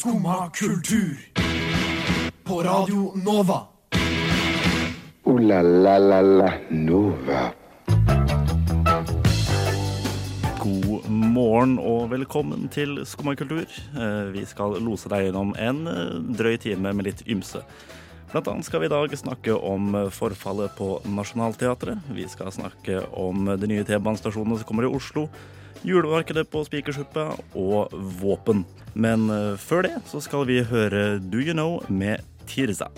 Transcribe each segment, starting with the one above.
Skumma kultur. På Radio Nova. O-la-la-la-la Nova. God morgen og velkommen til Skumma kultur. Eh, Vi skal lose deg gjennom en eh, drøy time med litt ymse. Blant annet skal vi i dag snakke om eh, forfallet på Nationaltheatret. Vi skal snakke om de nye T-banestasjonene som kommer i Oslo. Julemarkedet på Spikersuppa og våpen. Men eh, før det så skal vi høre Do You Know med Tirza.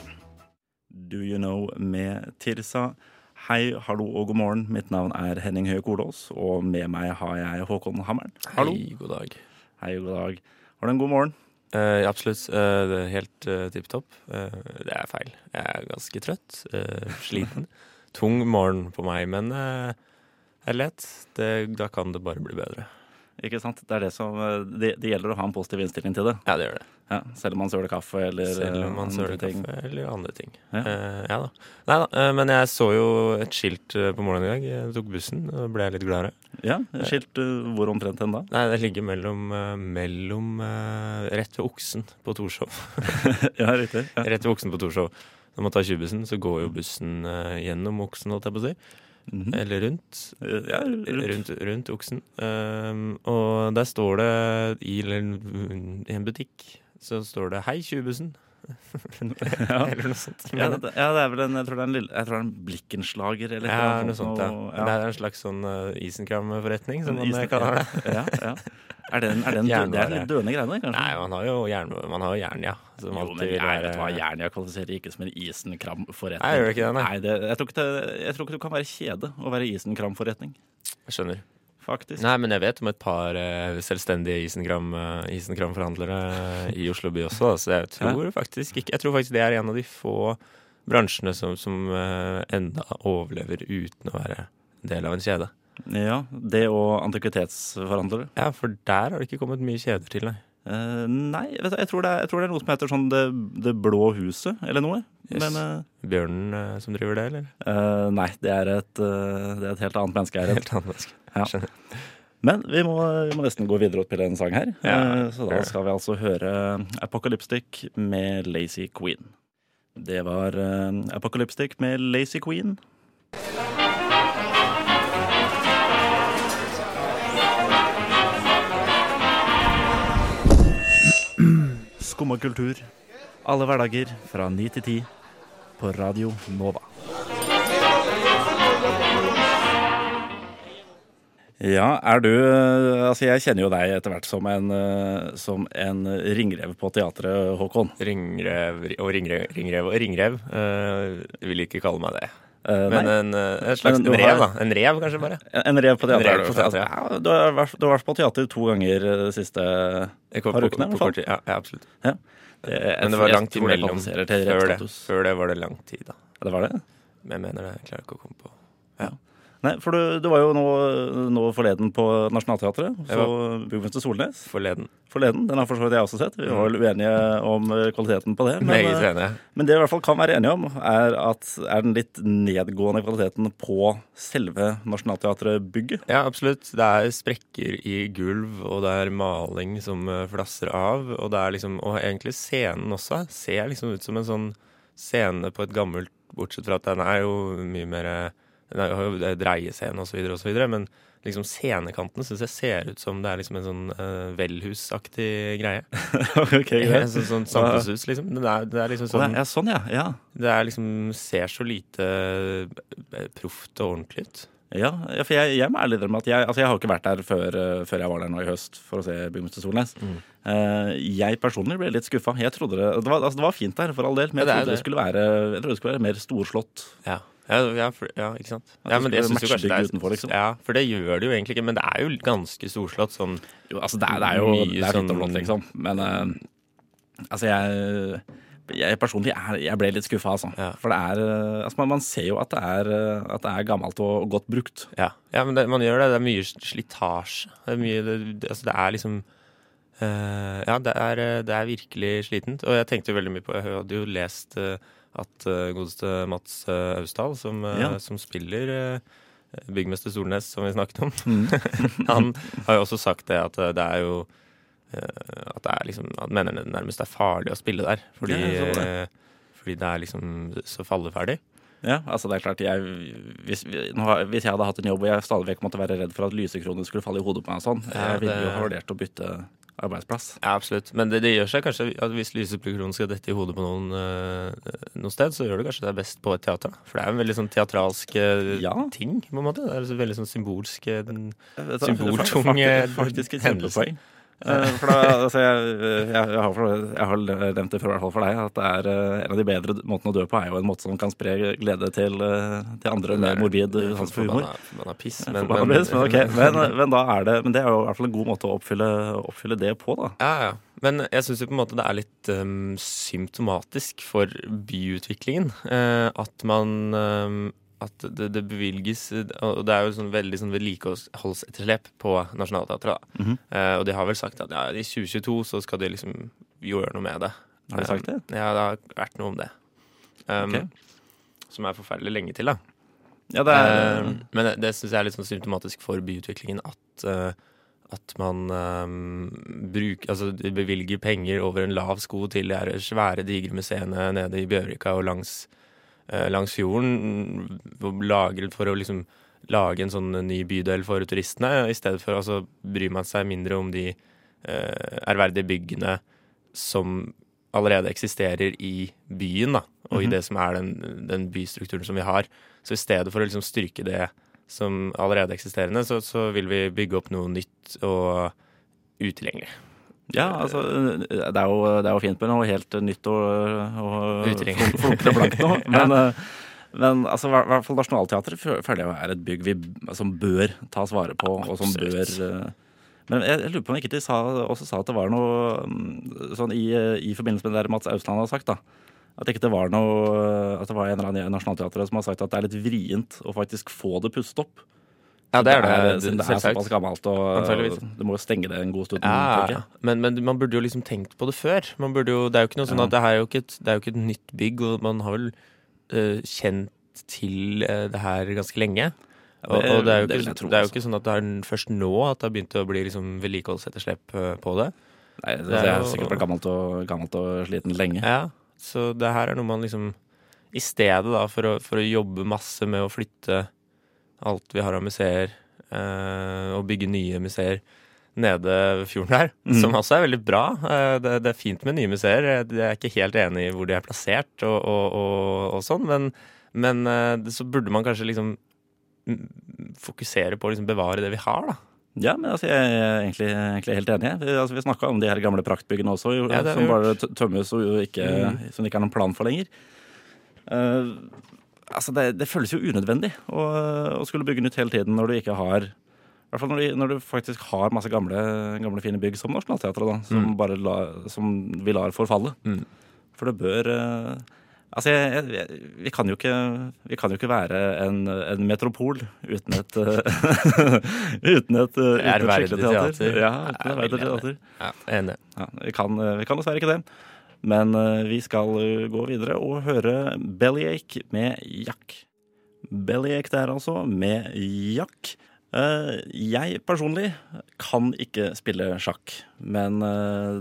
Do You Know med Tirza. Hei, hallo og god morgen. Mitt navn er Henning Høie Kolås, og med meg har jeg Håkon Hammeren. Hallo. Hei, god dag. Hei, god dag. Har du en god morgen? Uh, absolutt. Uh, det er helt uh, tipp topp. Uh, det er feil. Jeg er ganske trøtt. eh, sliten. Tung morgen på meg, men uh, er lett. Det, da kan det bare bli bedre. Ikke sant? Det er det som eh, Det, det gjelder å ha en positiv innstilling til det. Ja, det gjør det. Ja, selv om man søler kaffe eller Selv eh, om man søler ting. kaffe eller andre ting. Ja. uh, ja da. Nei da. uh, men jeg så jo et skilt på morgenen i dag. Jeg tok bussen og ble litt gladere. Ja, Skilt eh, hvor omtrent hen da? Nei, det ligger mellom, mellom Rett ved Oksen på Torshov. ja, riktig. Ja. Rett ved Oksen på Torshov. Når man tar 20-bussen, så går jo bussen gjennom Oksen, holdt jeg på å si. Mhm. Eller rundt. Ja, rundt. Rundt, rundt oksen. Um, og der står det i en, i en butikk så står det 'Hei, 20-bussen'. Ja. Eller noe sånt. Ja, det, ja, det er vel en Jeg tror det er en, lille, jeg tror det er en blikkenslager eller Ja, noe noe sånt, ja. Det er en slags sånn uh, Isenkram-forretning, som man kaller det. Ja, ja. Er det en, er det en dø, det er litt døende greiene, kanskje? Nei, man har jo jern, man har jo jern ja. Jo, men jeg vet hva Jernia kvalifiserer ikke som en isenkram-forretning. Nei, gjør ikke det, nei? Nei, det, jeg, tror ikke jeg tror ikke det kan være kjede å være isenkram-forretning. Jeg skjønner. Faktisk. Nei, men jeg vet om et par uh, selvstendige Isenkram, uh, Isenkram-forhandlere eh, i Oslo by også, så jeg tror faktisk ikke Jeg tror faktisk det er en av de få bransjene som, som uh, enda overlever uten å være del av en kjede. Ja, det og antikvitetsforhandlere. Ja, for der har det ikke kommet mye kjeder til, nei. Uh, nei, vet du, jeg, tror det er, jeg tror det er noe som heter sånn Det, det blå huset, eller noe. Yes. Men uh, Bjørnen uh, som driver det, eller? eh, nei, det er, et, eh, det er et helt annet menneske. Jeg er redd. Ja. Men vi må, vi må nesten gå videre og spille en sang her. Ja, Eh, så da skal vi altså høre Apocalyptic med Lazy Queen. Det var uh, Apocalyptic med Lazy Queen. Skumma kultur. Alle hverdager fra ni til ti på Radio Nova. Ja, er du eh, Altså, jeg kjenner jo deg etter hvert som en, eh, som en ringrev på teatret, Håkon. Ringrev og ringrev, ringrev og ringrev. Uh, vil ikke kalle meg det. Uh, Men en, en slags Men en rev, har- da. En rev, kanskje, bare. en rev på teatret. rev på teatret, ja, du, har vært, du har vært på teater to ganger de siste kom par på- ukene, på kort tid. Ja, ja, absolutt. Ja. Det, Men det var lang tid mellom før det. Før det var det lang tid, da. Ja, det var det? Jeg mener det. Jeg klarer ikke å komme på Nei, for du, du var jo nå, nå forleden på Nationaltheatret. Så Byggmester Solnes forleden. forleden. Den har for så vidt jeg også sett. Vi var vel uenige om eh, kvaliteten på det. Men, eh. Men det vi i hvert fall kan være enige om, er at er den litt nedgående kvaliteten på selve Nationaltheatret-bygget. Ja, absolutt. Det er sprekker i gulv, og det er maling som eh, flasser av. Og det er liksom, og egentlig scenen også ser liksom ut som en sånn scene på et gammelt Bortsett fra at den er jo mye mer eh, Den er jo det dreiescene så så videre, men liksom scenekanten syns jeg ser ut som det er liksom en sånn uh, velhusaktig greie. ok, ja, sånn, sånn samfunnshus, liksom. Det er, det er liksom sånn, sånn ja, sånn, ja. ja. Det er liksom ser så lite eh, proft og ordentlig ut. Ja, ja, for jeg, jeg må ærlig innrømme at jeg, altså jeg har ikke vært der før, uh, før jeg var der nå i høst for å se Byggmester Solnes. Mm. Uh, jeg personlig ble litt skuffa. Jeg trodde det, det, var, altså det var fint der, for all del, men jeg det trodde det, det. skulle være, jeg trodde det skulle være mer storslått. Ja, ja, ja, for, ja ikke sant? At Ja, det men jeg synes jo kanskje det er, utenfor, liksom. Ja, for det gjør det jo egentlig ikke, men det er jo ganske storslått sånn Jo, altså det, er, det er jo Mye det er sånn- flott, liksom. Men uh, altså, jeg jeg personlig er, jeg ble litt skuffa, altså. Ja. For det er eh, altså, man, man ser jo at det er, eh, at det er gammelt og godt brukt. Ja, ja men det, man gjør det. Det er mye slitasje. Det er mye Det, det, altså det er liksom uh, Ja, det er, det er virkelig slitent. Og jeg tenkte jo veldig mye på Jeg hadde jo lest eh, at uh, godeste Mats eh, Austdal, som, eh, Ja. som spiller byggmester Solnes, som vi snakket om, han har jo også sagt det at eh, det er jo eh, at det er liksom At mener det nærmest er farlig å spille der. Fordi, det. eh, fordi det er liksom så falleferdig. Ja, altså det er klart jeg, hvis, hvis jeg hadde hatt en jobb hvor jeg stadig vekk måtte være redd for at lysekronen skulle falle i hodet på meg og sånn, jeg ville jo ha vurdert å bytte arbeidsplass. Ja, absolutt. Men det, det gjør seg kanskje at hvis lyseplikronen skal dette i hodet på noen eh, noe sted, så gjør det kanskje det best på et teater. For det er en veldig sånn teatralsk eh, Ja. ting, på en måte. Det er en veldig sånn symbolsk eh, Symboltung, hendelse. Eh, For da, altså jeg, jeg, jeg, har, jeg har nevnt det før, i hvert fall for deg, at det er eh, en av de bedre måtene å dø på, er jo en måte som kan spre glede til, eh, til andre med morbid sans for humor. Man er piss. Men, men, men, men, men, da er det, men det er jo i hvert fall en god måte å oppfylle, oppfylle det på, da. Ja, ja. Men jeg syns det er litt um, symptomatisk for byutviklingen. uh, at man um, At det, det bevilges Og det er jo sånn veldig sånn vedlikeholdsetterslep på Nationaltheatret. Mm -hmm. Eh, og de har vel sagt at ja, i 2022 så skal de liksom gjøre noe med det. Har de sagt det? Um, ja, det har vært noe om det. Um, okay. Som er forferdelig lenge til, da. Ja, det er Eh, men det, det syns jeg er litt sånn symptomatisk for byutviklingen at, uh, at man um, bruk, Altså bevilger penger over en lav sko til de svære, digre museene nede i Bjørvika og langs, eh, langs fjorden. og for å liksom lage en sånn ny bydel for turistene. I stedet for altså, bryr man seg mindre om de eh, ærverdige byggene som allerede eksisterer i byen, da, og i Mhm. det som er den, den bystrukturen som vi har. Så i stedet for å liksom styrke det som allerede eksisterende, så, så vil vi bygge opp noe nytt og utilgjengelig. Ja, altså det er, jo, det er jo fint med noe helt nytt og, og flunkende blankt nå. Men, ja. men altså, i hvert fall Nationaltheatret fø- føler jeg er et bygg vi, som bør tas vare på, og som bør Absolutt. eh, Men jeg, lurer på om ikke de sa, også sa at det var noe mm, sånn i, i forbindelse med det der Mats Austland har sagt, da. At ikke det var noe At det var en eller annen i Nationaltheatret som har sagt at det er litt vrient å faktisk få det pustet opp. Ja, det er det. Siden det er selvsagt. såpass gammelt, og du må jo stenge det en god stund. Ja. Men, men man burde jo liksom tenkt på det før. Man burde jo, det er jo ikke noe sånn at det, her er jo ikke et, det er jo ikke et nytt bygg, og man har vel uh, kjent til uh, det her ganske lenge. Og, det- og det er ikke, det er jo altså. ikke sånn at det er først nå at det har begynt å bli liksom vedlikeholdsetterslep eh, på det. Nei, det, Det er er sikkert vært gammelt og, gammelt og sliten lenge. Ja, så det her er noe man liksom I stedet da for å, for å jobbe masse med å flytte alt vi har av museer, eh, og bygge nye museer nede ved fjorden her, mm. som også er veldig bra. Eh, det, det er fint med nye museer. Jeg jeg er ikke helt enig i hvor de er plassert og, og, og, og sånn, men, men eh, det- så burde man kanskje liksom fokusere på å liksom bevare det vi har, da. Ja, men altså, jeg er egentlig, egentlig helt enig. Vi, altså, vi snakka om de her gamle praktbyggene også, jo, Ja, som bare tømmes og ikke, Mm. som det ikke er noen plan for lenger. Eh, altså, det, det føles jo unødvendig å, å skulle bygge nytt hele tiden når du ikke har i hvert fall når du, når du faktisk har masse gamle, gamle fine bygg som Nationaltheatret, da, som, Mm. bare la, som vi lar forfalle. Mm. For det bør eh, Altså, jeg, jeg, vi, kan jo ikke, vi kan jo ikke være en, en metropol uten et Uten et, uten et skikkelig teater. teater. Ja, uten et ærverdig teater. Ja, enig. Ja, vi, kan, eh, vi kan dessverre ikke det. Men eh, vi skal eh, gå videre og høre Bellyache med Jack. Bellyache der altså, med Jack. Eh, jeg personlig kan ikke spille sjakk, men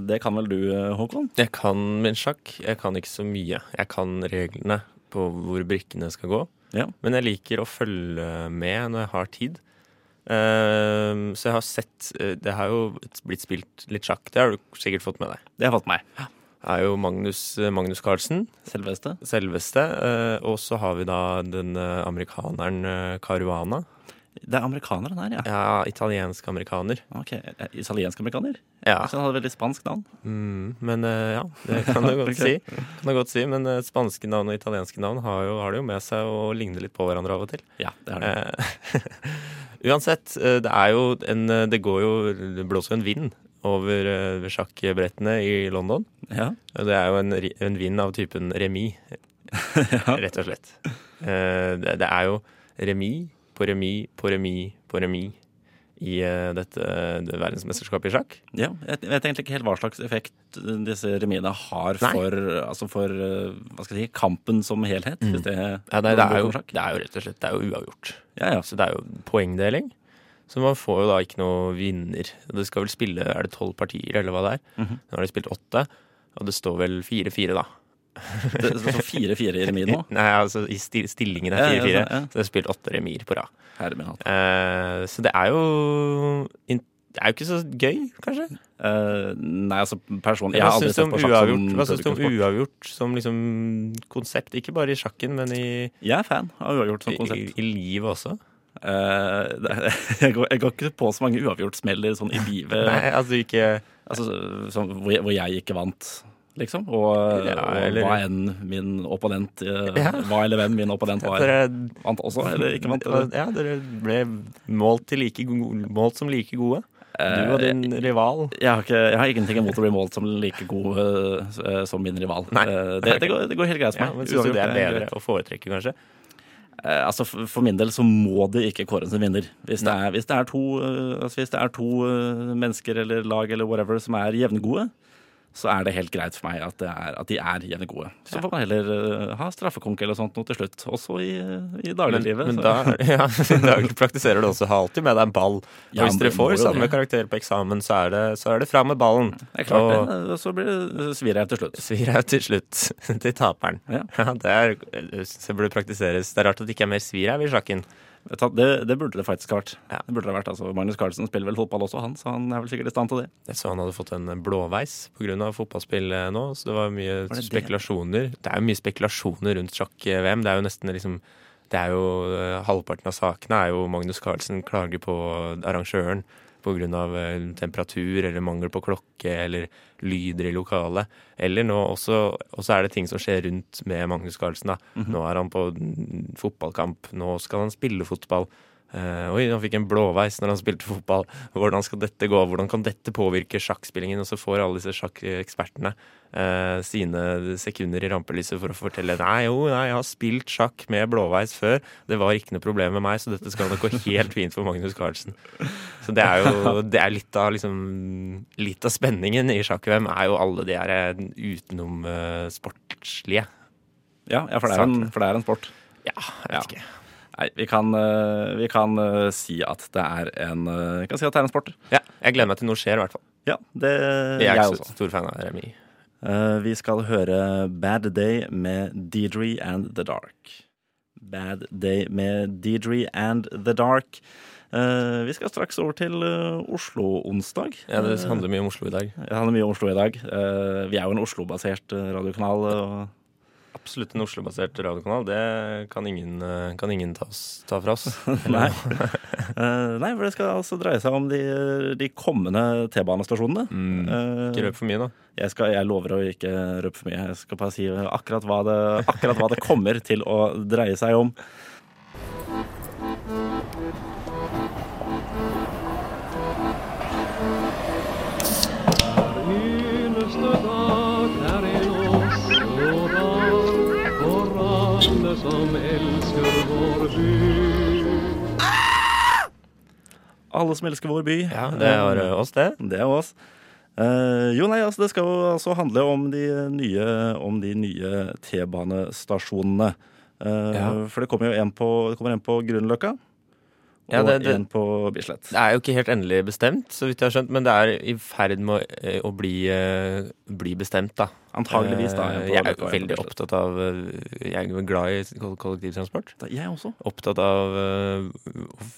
det kan vel du, Håkon? Jeg kan min sjakk. Jeg kan ikke så mye. Jeg kan reglene på hvor brikkene skal gå. Ja. Men jeg liker å følge med når jeg har tid. Så jeg har sett Det har jo blitt spilt litt sjakk. Det har du sikkert fått med deg. Det har jeg fått med meg. Er jo Magnus, eh, Magnus Carlsen, Selveste. selveste. eh, og så har vi da den eh, amerikaneren Caruana. Det er amerikaneren her, ja. Ja, italiensk amerikaner. Ok, Italiensk amerikaner? Ja. Så han hadde veldig spansk navn. Mm, men ja, det kan du godt si. Kan du godt si. Men spanske navn og italienske navn har, jo, har det jo med seg å ligne litt på hverandre av og til. Ja, det har det. Uansett, det er jo en Det går jo Det blåser jo en vind over uh, sjakkbrettene i London. Ja. Det er jo en, en vind av typen remis, rett og slett. Uh, Det, det er jo remis på remis på remis på remis i uh, dette det verdensmesterskapet i sjakk. Ja, jeg vet egentlig ikke helt hva slags effekt disse remiene har Nei. for, altså for hva skal jeg si, kampen som helhet. Hvis det, Ja, det, det, er jo, det er jo rett og slett det er jo uavgjort. Ja, ja. Så det er jo poengdeling. Så man får jo da ikke noe vinner. Det skal vel spille er det tolv partier, eller hva det er. Mhm. Nå har de spilt åtte, og det står vel fire-fire, da. Det står fire-fire i remis nå. Nei, altså i stillingen er ja, fire-fire, ja. så det er spilt åtte remier på rad. Eh, så det er jo Det er jo ikke så gøy, kanskje. Uh, nei, altså personlig Jeg har aldri sett på sjakk uavgjort, som hva syns du om uavgjort som liksom konsept? Ikke bare i sjakken, men i, Jeg er fan av uavgjort som i, konsept. i livet også. Eh, jeg, går, jeg går ikke på så mange uavgjortsmeller sånn i livet Nei, altså ikke altså, sånn, hvor, jeg, hvor jeg ikke vant, liksom. Og, Ja, og hva enn min opponent eh, Ja. Hva eller hvem min opponent var. Dere, Vant også, eller ikke vant? Eller? ja, dere ble målt, like, gode, målt som like gode. Du og din rival. Jeg har, ikke, jeg har ingenting imot å bli målt som like god uh, som min rival. Eh, det, det, går, det går helt greit for Ja, meg. men Syns du det er Uavgjort bedre å foretrekke, kanskje? Eh, altså for, min del så må det ikke kåres en vinner. Hvis det er, hvis det er to, eh, altså hvis det er to eh, mennesker eller lag eller whatever som er jevngode, så er det helt greit for meg at, det er, at de er jevngode. Så får man heller uh, ha straffekonk eller sånt noe til slutt. Også i, i dagliglivet. men men da, ja, da praktiserer du også. Ha alltid med deg en ball. Og Ja, hvis dere får samme det. karakter på eksamen, så er det, så er det fram med ballen. det er klart og- det. Så blir det svir jeg til slutt. Svir jeg til slutt til taperen. Ja. det er, så burde praktiseres. Det er rart at det ikke er mer svir her i sjakken. Det, det burde det faktisk vært. Ja. Det burde det vært. Altså, Magnus Carlsen spiller vel fotball også, han, så han er vel sikkert i stand til det. Jeg så han hadde fått en blåveis pga. fotballspill eh, nå, så det var mye Var det det? spekulasjoner. Det er jo mye spekulasjoner rundt sjakk-VM. Det er jo nesten liksom Det er jo eh, Halvparten av sakene er jo Magnus Carlsen klager på arrangøren pga. temperatur eller mangel på klokke eller lyder i lokalet. Eller nå også, også er det ting som skjer rundt med Magnus Carlsen. da. Nå er han på mm, fotballkamp, nå skal han spille fotball. Eh, oi, han fikk en blåveis når han spilte fotball. Hvordan skal dette gå? Hvordan kan dette påvirke sjakkspillingen? Og så får alle disse sjakkekspertene uh, sine sekunder i rampelyset for å fortelle Nei, jo, nei, jeg har spilt sjakk med blåveis før. Det var ikke noe problem med meg, så dette skal nok gå helt fint for Magnus Carlsen. Så det er jo det er litt av liksom Litt av spenningen i sjakk-VM er jo alle de her eh, utenom eh, sportslige. Ja, ja for, det en, for det er en sport. Ja, jeg Ja. vet ikke. Nei, vi kan, eh, vi kan eh, si at det er en eh, Vi kan si at det er en sport. Ja, jeg gleder meg til noe skjer, i hvert fall. Ja, det Jeg er jeg også. stor fan av Remi. Eh, vi skal høre Bad Day med Deidre and The Dark. Bad Day med Deidre and The Dark. Eh, vi skal straks over til eh, Oslo-onsdag. Ja, det handler mye om Oslo i dag. Det handler mye om Oslo i dag. Eh, vi er jo en Oslo-basert radiokanal radiokanal. Absolutt en Oslo-basert radiokanal. Det kan ingen, eh, kan ingen ta, oss, ta fra oss. Nei. Eh, nei, for det skal altså dreie seg om de, de kommende T-banestasjonene. Mm. Eh, Ikke røp for mye, da. jeg, skal, jeg lover å ikke røpe for mye. Jeg skal bare si akkurat hva, det, akkurat hva det kommer til å dreie seg om. Alle som elsker vår by. Ja, det var eh, oss, det. Det er oss. Uh, jo, nei, altså, det skal jo altså handle om de nye, om de nye T-banestasjonene. Uh, Ja. For det kommer jo en på, det en på Grünerløkka. Og Ja, det- det- én på Bislett. Det er jo ikke helt endelig bestemt, så vidt jeg har skjønt, men det er i ferd med å, eh, å bli, eh, bli bestemt, da. Antageligvis, da. Eh, Jeg er jo og veldig opptatt av Jeg er glad i kollektivtransport. Da- Jeg også. Opptatt av å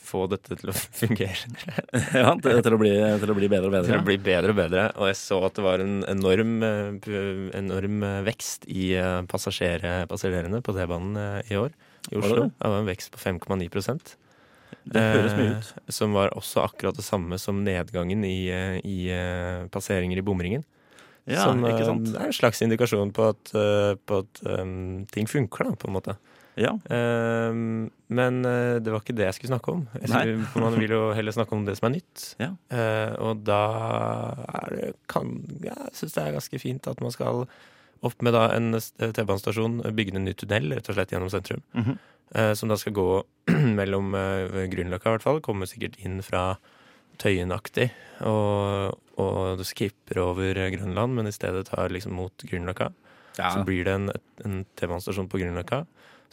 få dette til å fungere. Ja, til, til, å bli, til å bli bedre og Til å bli bedre og bedre. Og jeg så at det var en enorm, enorm vekst i passasjerene på T-banen i år i Oslo. Det var en vekst på 5,9 Det høres mye Eh, ut. Som var også akkurat det samme som nedgangen i, eh, i eh, passeringer i bomringen. Ja, som eh, ikke sant? er en slags indikasjon på at, eh, på at um, ting funker, da, på en måte. Ja. Uh, men eh, det var ikke det jeg skulle snakke om. Skulle, man vil jo heller snakke om det som er nytt. Ja. Uh, og da er det kan, ja, Jeg syns det er ganske fint at man skal opp med da en T-banestasjon, bygge en ny tunnel rett og slett gjennom sentrum. Mhm. eh, som da skal gå mellom uh, Grünerløkka, i hvert fall. Kommer sikkert inn fra Tøyenaktig. Og, og du skipper over eh, Grønland, men i stedet tar liksom mot Grünerløkka. Ja. Så blir det en, en T-banestasjon på Grünerløkka.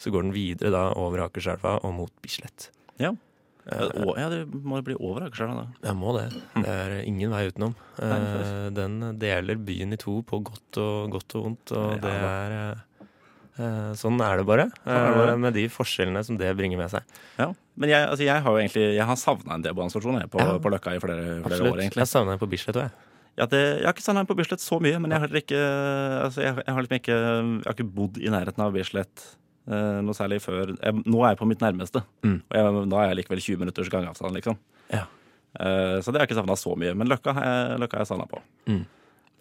Så går den videre da over Akerselva og mot Bislett. Ja. Å, ja, det må bli over Akerselva, da. Jeg må det. Det er ingen vei utenom. Eh, Den deler byen i to på godt og, godt og vondt, og Ja, det er eh, eh, Sånn er det bare. Sånn er det bare. eh, Med de forskjellene som det bringer med seg. Ja. Men jeg, altså, jeg har jo egentlig Jeg har savna en T-banestasjon på, Ja. på Løkka i flere, flere år, egentlig. Jeg savna en på Bislett òg. Ja, det, jeg har ikke savna en på Bislett så mye, men jeg har ikke altså, jeg, jeg har liksom ikke Jeg har ikke bodd i nærheten av Bislett eh, noe særlig før jeg, Nå er jeg på mitt nærmeste, Mm. og da er jeg likevel 20 minutters gangavstand, liksom. Ja. Eh, så det har jeg ikke savna så mye. Men Løkka har jeg, Løkka har jeg savna på.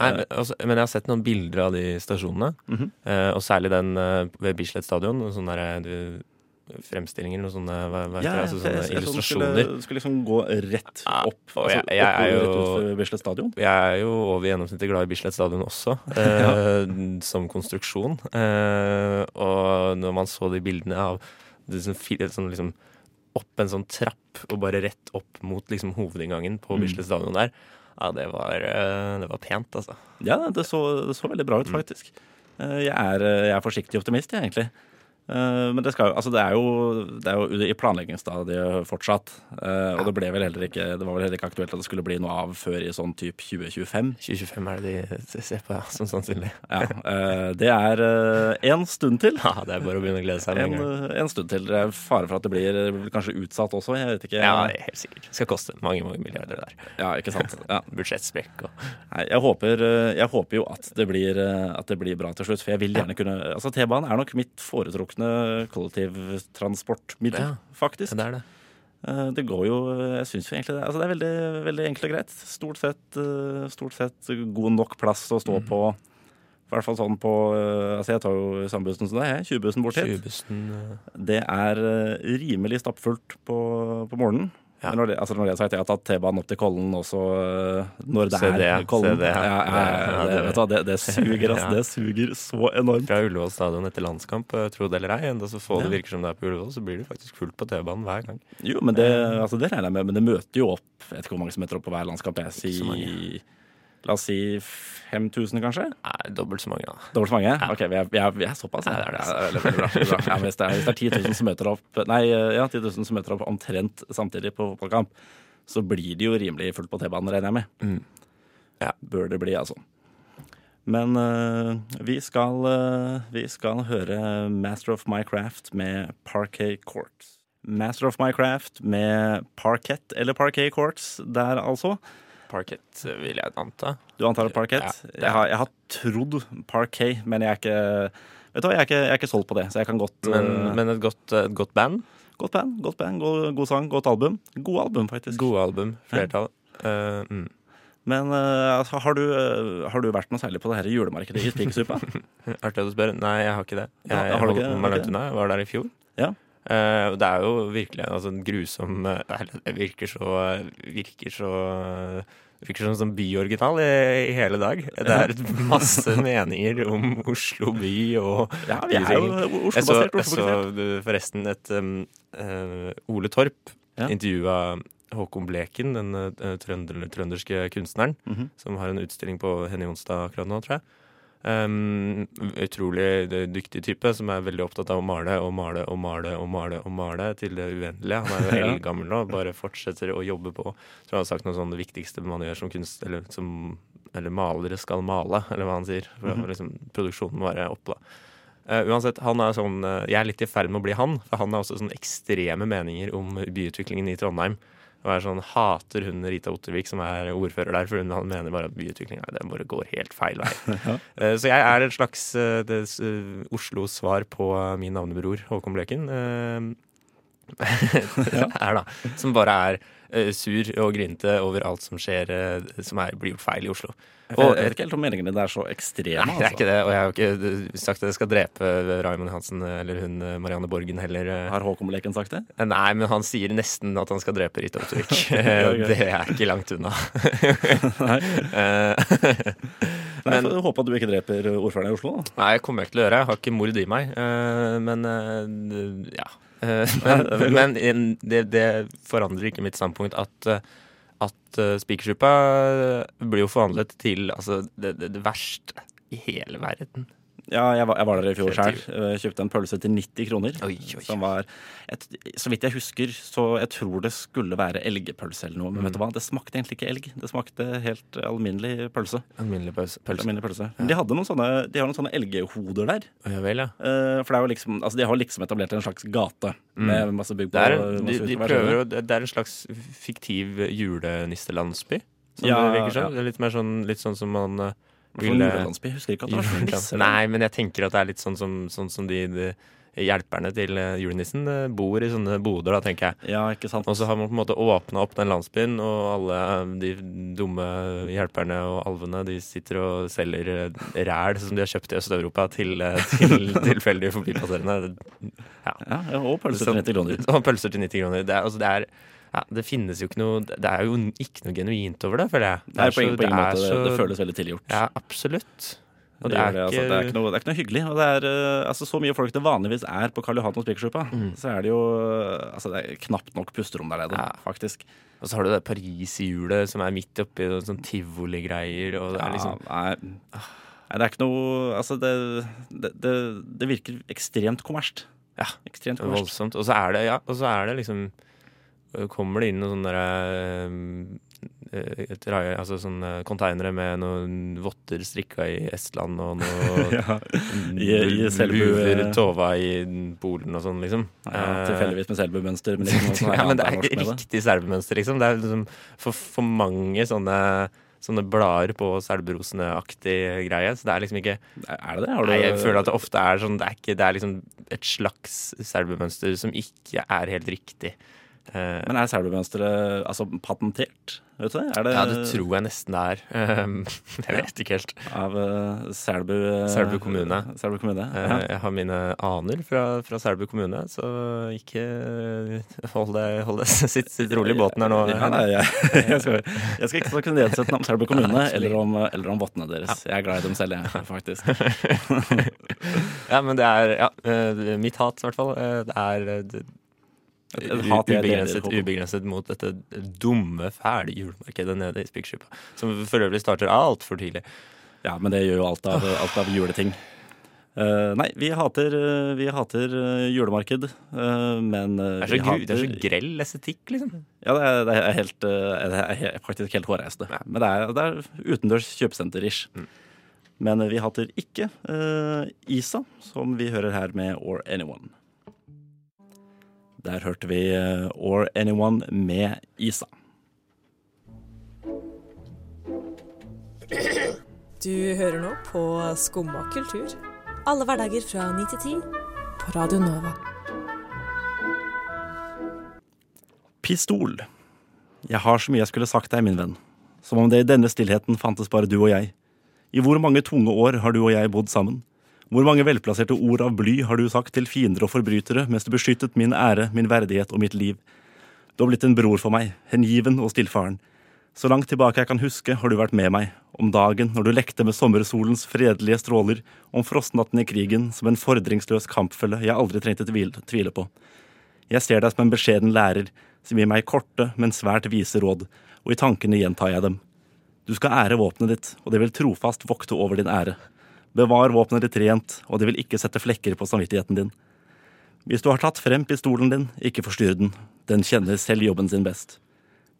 Nei, men, altså, men jeg har sett noen bilder av de stasjonene, Mhm. eh, og særlig den eh, ved Bislett stadion. Sånne der, du, fremstillinger, noen sånne, hva, hva ja, det, altså, sånne jeg- jeg- jeg illustrasjoner. Skulle, skulle liksom gå rett opp. og altså, jeg- jeg er jo- Rett ut Bislett stadion. Jeg er jo over gjennomsnittet glad i Bislett stadion også, eh, som konstruksjon. Eh, og når man så de bildene av det som, fi- sånn liksom opp en sånn trapp og bare rett opp mot liksom hovedinngangen på Mm. Bislett stadion der, ja, det var, eh, det var pent, altså. Ja, det så, det så veldig bra ut, Mm. faktisk. Eh, Jeg er, jeg er forsiktig optimist, jeg, egentlig. Eh, Men det, skal, altså det, er jo, det er jo i planleggingsstadiet fortsatt. Eh, Og det, ble vel heller ikke, det var vel heller ikke aktuelt at det skulle bli noe av før i sånn type 2025. 2025 er det de ser på, ja, som sannsynlig. Ja, eh, Det er én stund til. Ja, det er bare å begynne å glede seg. En, en stund til. Det er fare for at det blir, blir kanskje utsatt også. Jeg vet ikke. Ja, helt sikkert. Det skal koste mange mange milliarder der. Ja, ikke sant. Ja. Budsjettsprekk og Nei, jeg håper, jeg håper jo at det, blir, at det blir bra til slutt. For jeg vil gjerne kunne Altså, T-banen er nok mitt foretrukne kollektivtransportmiddel, Ja. faktisk. Ja, det er det. Eh, Det går jo Jeg syns jo egentlig det. Altså, det er veldig, veldig enkelt og greit. Stort sett, eh, stort sett god nok plass å stå på. I hvert fall sånn på eh, Altså, jeg tar jo samme bussen som deg, jeg. 20-bussen bort hit. 20-bussen eh, Det er rimelig stappfullt på, på morgenen. Ja. Når det, altså når det er sagt, jeg har tatt T-banen opp til Kollen også eh, når det CD, er Kollen. CD. Ja, ja, ja, det, vet du hva, det, det suger, altså. Det suger så enormt. fra Ullevål stadion etter landskamp, eh, tro det eller ei. Enda så få det virker som det er på Ullevål, så blir det faktisk fullt på T-banen hver gang. Jo, men det, altså, det regner jeg med, men det møter jo opp Jeg vet ikke hvor mange som møter opp på hver landskamp. Jeg sier La oss si 5000, kanskje? Nei, dobbelt så mange, da. Dobbelt så mange? Ok, vi er, vi er, vi er såpass. Ja, Ja, det er det, Ja, veldig, veldig bra, veldig bra. Ja, hvis, det er, hvis det er 10 000 som møter opp Nei, ja, 10 000 som møter opp omtrent samtidig på fotballkamp, så blir det jo rimelig fullt på T-banen, regner jeg med. Mm. Ja. Bør det bli, altså. Men uh, vi, skal, uh, vi skal høre Master of My Craft med Parquet Courts. Master of My Craft med Parkett eller Parquet Courts der, altså. Parkett, vil jeg anta. Du antar parkett? Ja, jeg, har, jeg har trodd parquet, men jeg er ikke Vet du hva, jeg er ikke, jeg er ikke solgt på det, så jeg kan godt Men, uh, men et godt, et godt band. Godt band, godt band, god, god sang, godt album. God album, faktisk. God album. Flertall. Eh, mm. Men altså, har, du, har du vært noe særlig på det her julemarkedet i Spikersuppa? Artig at du spør. Nei, jeg har ikke det. Ja, Jeg har du ikke- meg langt unna. Jeg var der i fjor. Ja. Eh, det er jo virkelig altså, en grusom eh, Det virker så Virker så Virker som en sånn byoriginal i, i hele dag. Det er masse meninger om Oslo by og Ja, vi er jo Jeg så, Oslo-basert. jeg så Oslo-basert. uh, forresten et um, uh, Ole Torp Ja. intervjua Håkon Bleken, den uh, trønder, trønderske kunstneren, Mhm. som har en utstilling på Henny Onsdag akkurat nå, tror jeg. Um, utrolig uh, dyktig type som er veldig opptatt av å male og male og male og male og male til det uendelige. Han er jo eldgammel nå, bare fortsetter å jobbe på. Tror han har sagt noe sånn det viktigste man gjør som kunst, eller som eller malere skal male, eller hva han sier. For Mhm. å liksom, produksjonen være oppe, da. Eh, uansett, han er sånn eh, Jeg er litt i ferd med å bli han, for han har også sånne ekstreme meninger om byutviklingen i Trondheim. Og er sånn, Hater hun Rita Ottervik, som er ordfører der, for hun han mener bare at byutviklinga bare går helt feil vei. Eh, Så jeg er et slags eh, eh, Oslo-svar på eh, min navnebror Håkon Bleken. er da, Som bare er sur og grinete over alt som skjer eh, som er, blir gjort feil i Oslo. Jeg vet ikke helt om meningene der er så ekstreme. Nei, det er altså. ikke det. Og jeg har jo ikke eh, sagt at jeg skal drepe Raymond Hansen eller hun eh, Marianne Borgen heller. eh. Har Håkon Leken sagt det? Nei, men han sier nesten at han skal drepe Rita Ottervik. Det er ikke langt unna. Nei. Eh, Nei, Men- men, jeg håper at du ikke dreper ordføreren i Oslo. da. Nei, jeg kommer jeg ikke til å gjøre. Jeg har ikke mord i meg. eh, Men eh, ja. Eh, Men, men det, det forandrer ikke mitt standpunkt at eh, at uh, Spikersuppa blir jo forvandlet til altså, det, det, det verste i hele verden. Ja, jeg var, jeg var der i fjor sjøl. Kjøpte en pølse til 90 kroner. Oi, oi. Som var et, Så vidt jeg husker, så jeg tror det skulle være elgpølse eller noe. Men Mm. vet du hva, det smakte egentlig ikke elg. Det smakte helt alminnelig pølse. Alminnelig pølse. pølse. Alminnelig pølse. Men de hadde noen sånne, de har noen sånne elghoder der. Ja vel, ja. Eh, for det er jo liksom, altså de har liksom etablert en slags gate med masse bygg på. Det er, de, de prøver det er en slags fiktiv julenisselandsby. Som Ja, det virker som. ja. Er litt mer sånn, litt sånn som man eh, ville julelandsby. Jeg husker ikke at det var sånn. Nei, men jeg tenker at det er litt sånn som, sånn som de, de hjelperne til eh, julenissen eh, bor i sånne boder, da, tenker jeg. Ja, ikke sant. Og så har man på en måte åpna opp den landsbyen, og alle eh, de dumme hjelperne og alvene de sitter og selger eh, ræl som de har kjøpt i Øst-Europa til, eh, til tilfeldige forbipasserende. Ja, ja, og pølser til 90 kroner. Og pølser til 90 kroner. Det, er, altså, det, er, ja, det finnes jo ikke noe Det er jo ikke noe genuint over det, føler jeg. Det Nei, er på ingen, på ingen det måte. er Det, det føles veldig tilgjort. Ja, absolutt. Og Det, er det, altså. det, er ikke noe, det er ikke noe hyggelig. Og det er eh, altså, så mye folk det vanligvis er på Karl Johan og Spikersuppa. Så er det jo eh, altså, det er knapt nok pusterom der nede, Ja. faktisk. Og så har du det Paris-hjulet som er midt oppi noen sånn tivoligreier, og det er liksom ja, nei, nei, det er ikke noe Altså, det, det, det, det virker ekstremt kommersielt. Ja, Ekstremt kommersielt. voldsomt. Og så er det, ja, og så er det liksom Kommer det inn noen sånne der, et altså sånne containere med noen votter strikka i Estland og noe Ja, i- i Selbu, luver eh, tova i Polen og sånn, liksom. ja, Eh, Tilfeldigvis med selbumønster, men liksom ja, men det er ikke riktig selbemønster, liksom. Det er liksom for, for mange sånne Sånne blader på selberosene-aktig greie. Så det er liksom ikke Er det det? Nei, jeg føler at det ofte er sånn Det er, ikke, det er liksom et slags selbemønster som ikke er helt riktig. Eh, Men er selbumønsteret altså patentert? Vet du det? Det, ja, det tror jeg nesten det er. Um, jeg vet ikke helt. Av uh, Selbu eh, Selbu kommune. Selbu kommune, ja. Jeg har mine aner fra, fra Selbu kommune, så ikke hold deg, hold deg sitt, sitt rolig i båten her nå. Ja, nei, jeg, jeg, skal, jeg skal ikke snakke nedsettende om Selbu kommune eller om, eller om vottene deres. Jeg er glad i dem selv, jeg, faktisk. Ja, men det er ja, mitt hat, i hvert fall. Det er Et hat ubegrenset, ubegrenset mot dette dumme, fæle julemarkedet nede i Spikersuppa. Som for øvrig starter altfor tidlig. Ja, men det gjør jo alt av, alt av juleting. Uh, nei, vi hater, eh, vi hater eh, julemarked, uh, men Det er så, hater... det er så grell estetikk, liksom. Ja, det er, det er, helt, det er faktisk helt hårreisende. Men det er, det er utendørs kjøpesenter-ish. Mm. Men vi hater ikke uh, Isa, som vi hører her med Or Anyone. Der hørte vi eh, Or Anyone med Isa. Du hører nå på Skumma kultur. Alle hverdager fra 9 til 10 på Radio Nova. Pistol. Jeg har så mye jeg skulle sagt deg, min venn. Som om det i denne stillheten fantes bare du og jeg. I hvor mange tunge år har du og jeg bodd sammen? Hvor mange velplasserte ord av bly har du sagt til fiender og forbrytere mens du beskyttet min ære, min verdighet og mitt liv? Du har blitt en bror for meg, hengiven og stillfaren. Så langt tilbake jeg kan huske, har du vært med meg. Om dagen når du lekte med sommersolens fredelige stråler, om frostnatten i krigen, som en fordringsløs kampfelle jeg aldri trengte tvile, på. Jeg ser deg som en beskjeden lærer, som gir meg korte, men svært vise råd, og i tankene gjentar jeg dem. Du skal ære våpenet ditt, og det vil trofast vokte over din ære. Bevar våpenet ditt rent, og det vil ikke sette flekker på samvittigheten din. Hvis du har tatt frem pistolen din, ikke forstyrr den. Den kjenner selv jobben sin best.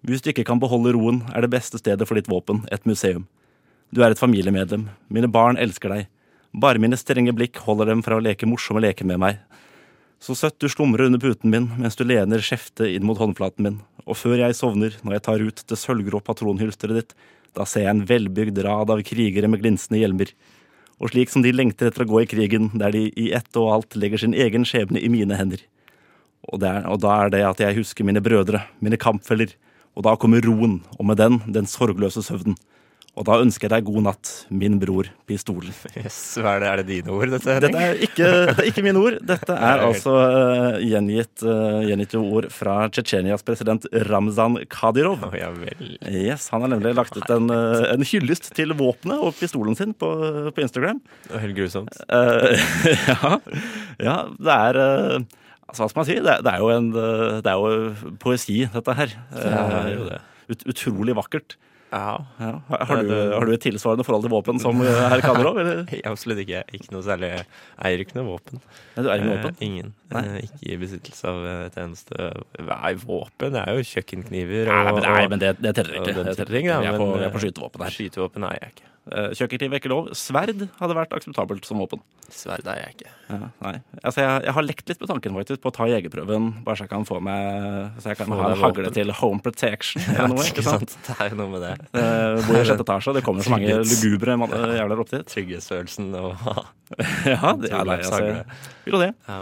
Hvis du ikke kan beholde roen, er det beste stedet for ditt våpen et museum. Du er et familiemedlem. Mine barn elsker deg. Bare mine strenge blikk holder dem fra å leke morsomme leker med meg. Så søtt du slumrer under puten min mens du lener skjeftet inn mot håndflaten min, og før jeg sovner, når jeg tar ut det sølvgrå patronhylsteret ditt, da ser jeg en velbygd rad av krigere med glinsende hjelmer. Og slik som de lengter etter å gå i krigen, der de i ett og alt legger sin egen skjebne i mine hender. Og, det er, og da er det at jeg husker mine brødre, mine kampfeller, og da kommer roen, og med den den sorgløse søvnen. Og da ønsker jeg deg god natt, min bror Pistolen. Yes, er, det, er det dine ord, dette? Dette er ikke, dette er ikke mine ord. Dette er altså uh, gjengitt, uh, gjengitte ord fra Tsjetsjenias president Ramzan Kadyrov. Oh, ja vel. Yes, Han har nemlig lagt ut en, uh, en hyllest til våpenet og pistolen sin på, på Instagram. Helt grusomt. Ja, ja, det er Altså, hva skal man si? Det, det er jo en Det er jo poesi, dette her. Det er jo det. Ut, utrolig vakkert. Ja. Ja. Har, du, har du et tilsvarende forhold til våpen som eh, herr Kadderov. Absolutt ikke. Ikke noe særlig. Jeg eier ikke noe våpen. Ja, du er ikke med Eh, våpen? ingen. Nei. Eh, ikke i besittelse av et eneste Nei, våpen det er jo kjøkkenkniver Nei, og, men, nei, men det, det teller og ikke. den Det type teller ikke. da, Vi er på, vi er på skytevåpen her. Skytevåpen eier jeg ikke. Eh, Kjøkkenkniv er ikke lov. Sverd hadde vært akseptabelt som våpen. Sverd er jeg ikke. Ja, nei. Altså, jeg, jeg har lekt litt med tanken faktisk på å ta jegerprøven, bare så jeg kan få meg Så jeg kan Få ha en hagle til home protection eller noe. ikke sant? Det er jo noe med det. Eh, bor i sjette etasje, det kommer så mange lugubre jævler opp dit. Trygghetsfølelsen og Ja, det, er nei, altså, vil jo det. ja.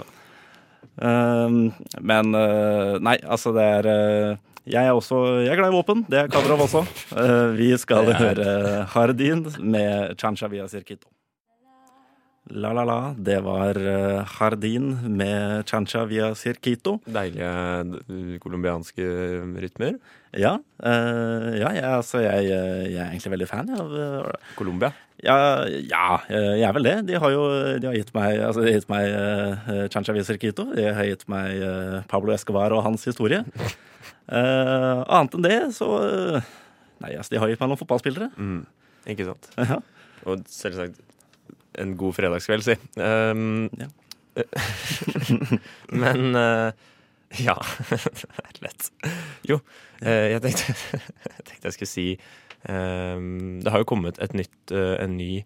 Um, men uh, nei, altså det er uh, Jeg er også Jeg er glad i våpen. Det er Kadrov også. Uh, vi skal høre Hardin med Chancha via Cirquito. La la la, det var uh, Hardin med Chancha via Cirquito. Deilige eh, colombianske rytmer. Ja, uh, ja jeg, altså, jeg, jeg er egentlig veldig fan av Colombia. Ja, ja, eh, jeg er vel det. De har jo de har gitt meg, altså, de har gitt meg uh, Chancha Via Cirquito. De har gitt meg uh, Pablo Escobar og hans historie. Eh, annet enn det, så uh, Nei, altså, de har gitt meg noen fotballspillere. Mm. Ikke sant. Ja. Og selvsagt en god fredagskveld, si. Um, Ja. men uh, ja. det er lett. Jo, jeg, tenkte, jeg tenkte jeg skulle si um, Det har jo kommet et nytt, en ny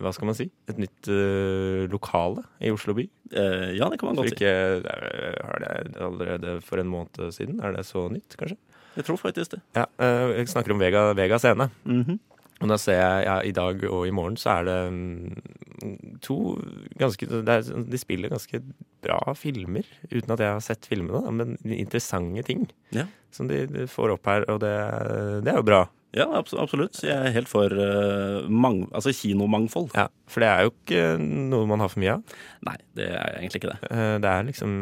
Hva skal man si? Et nytt uh, lokale i Oslo by. Uh, ja, det kan man godt si. ikke eh, har det allerede for en måned siden. Er det så nytt, kanskje? Jeg tror faktisk det. Ja, uh, Jeg snakker om Vega, Vega scene. Mhm. Og da ser jeg ja, i dag og i morgen så er det um, to ganske er, De spiller ganske bra filmer, uten at jeg har sett filmene, men interessante ting Ja. som de, de får opp her, og det, det er jo bra. Ja, absolutt. Jeg er helt for uh, mang altså kinomangfold. Ja, For det er jo ikke noe man har for mye av. Nei, det er egentlig ikke det. Uh, Det er liksom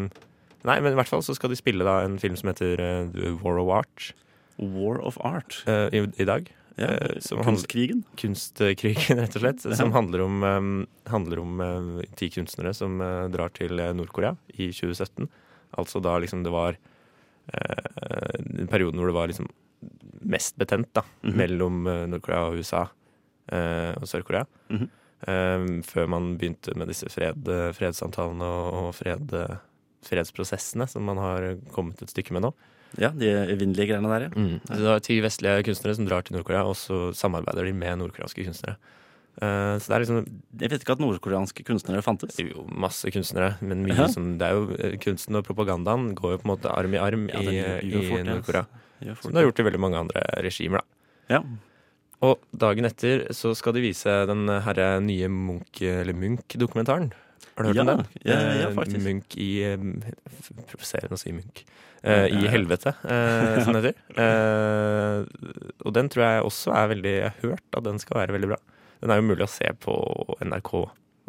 Nei, men i hvert fall så skal de spille da en film som heter uh, War of Art War of Art. i, i dag. Ja, som handler- Kunstkrigen. Kunstkrigen, rett og slett. Ja. Som handler om, um, handler om ti kunstnere som drar til Nord-Korea i 2017. Altså da liksom det var den perioden hvor det var liksom mest betent da, Mhm. mellom uh, Nord-Korea og USA eh, og Sør-Korea. Mm -hmm. eh, før man begynte med disse fred, fredssamtalene og, fred, fredsprosessene som man har kommet et stykke med nå. Ja, de evinnelige greiene der, ja. Så det er ti vestlige kunstnere som drar til Nord-Korea, og så samarbeider de med nordkoreanske kunstnere. Uh, så det er liksom Jeg vet ikke at nordkoreanske kunstnere fantes. jo masse kunstnere, men mye Ja. som Det er jo eh, Kunsten og propagandaen går jo på en måte arm i arm Ja, i, i Nord-Korea. Ja, Som det har gjort i veldig mange andre regimer, da. Ja. Og dagen etter så skal de vise den herre nye Munch, eller Munch-dokumentaren. Har du hørt Ja, om den? ja, ja, Eh, faktisk. Munch i eh, Provoserende å si Munch. Eh, I helvete, eh, som det heter. Eh, og den tror jeg også er veldig Jeg har hørt at den skal være veldig bra. Den er jo mulig å se på NRK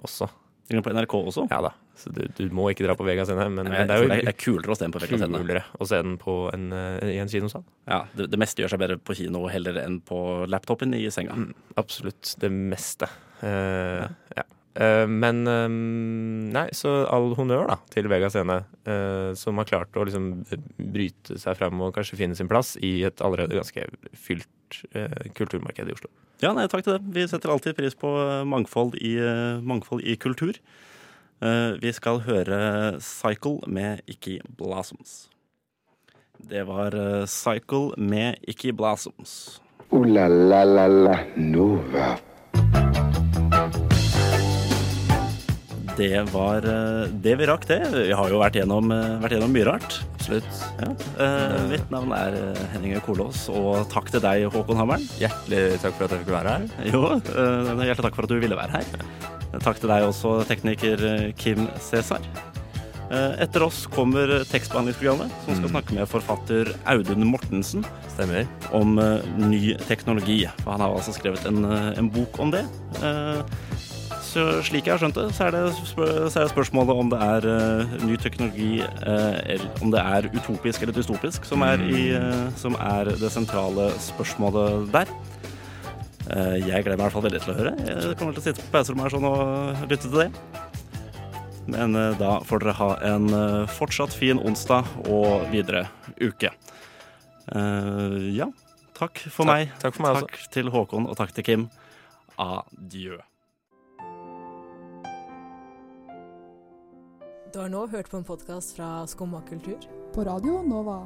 også. På NRK også? Ja da. Så du, du må ikke dra på Vega scene, men, men det er er det jo er kulere å se den på Vegga Scene. kulere å se den på en, eh, i en kinosal. Ja, det, det meste gjør seg bedre på kino heller enn på laptopen i senga. Mm, absolutt det meste. Uh, ja. Eh, men um, Nei, så all honnør da til Vegas Scene, uh, som har klart å liksom bryte seg frem og kanskje finne sin plass i et allerede ganske fylt uh, kulturmarked i Oslo. Ja, nei, takk til det. Vi setter alltid pris på mangfold i, mangfold i kultur. Eh, vi skal høre Cycle med Ikki Blossoms. Det var eh, Cycle med Ikki Blossoms. Ooh la la la la Nova. Det var eh, det vi rakk, det. Vi har jo vært gjennom, vært gjennom mye rart. Absolutt. Ja. Eh, mitt navn er Henning Kolås, og takk til deg, Håkon Hammeren. Hjertelig takk for at jeg fikk være her. Jo, eh, hjertelig takk for at du ville være her. Takk til deg også, tekniker eh, Kim Cæsar. Eh, Etter oss kommer tekstbehandlingsprogrammet, som skal snakke med forfatter Audun Mortensen Stemmer. om eh, ny teknologi. For han har altså skrevet en, en bok om det. Så slik jeg har skjønt det, så er det, så er det spørsmålet om det er ny teknologi, eller om det er utopisk eller dystopisk, som er, i, eh, som er det sentrale spørsmålet der. Eh, jeg gleder meg i hvert fall veldig til å høre. Jeg kommer til å sitte på pauserommet her sånn og lytte til det. Men eh, da får dere ha en eh, fortsatt fin onsdag og videre uke. Eh, ja, Takk for Takk- meg. takk for meg også. Til Håkon, og takk til Kim. Adjø. Du har nå hørt på en podkast fra Skumma kultur. På Radio Nova.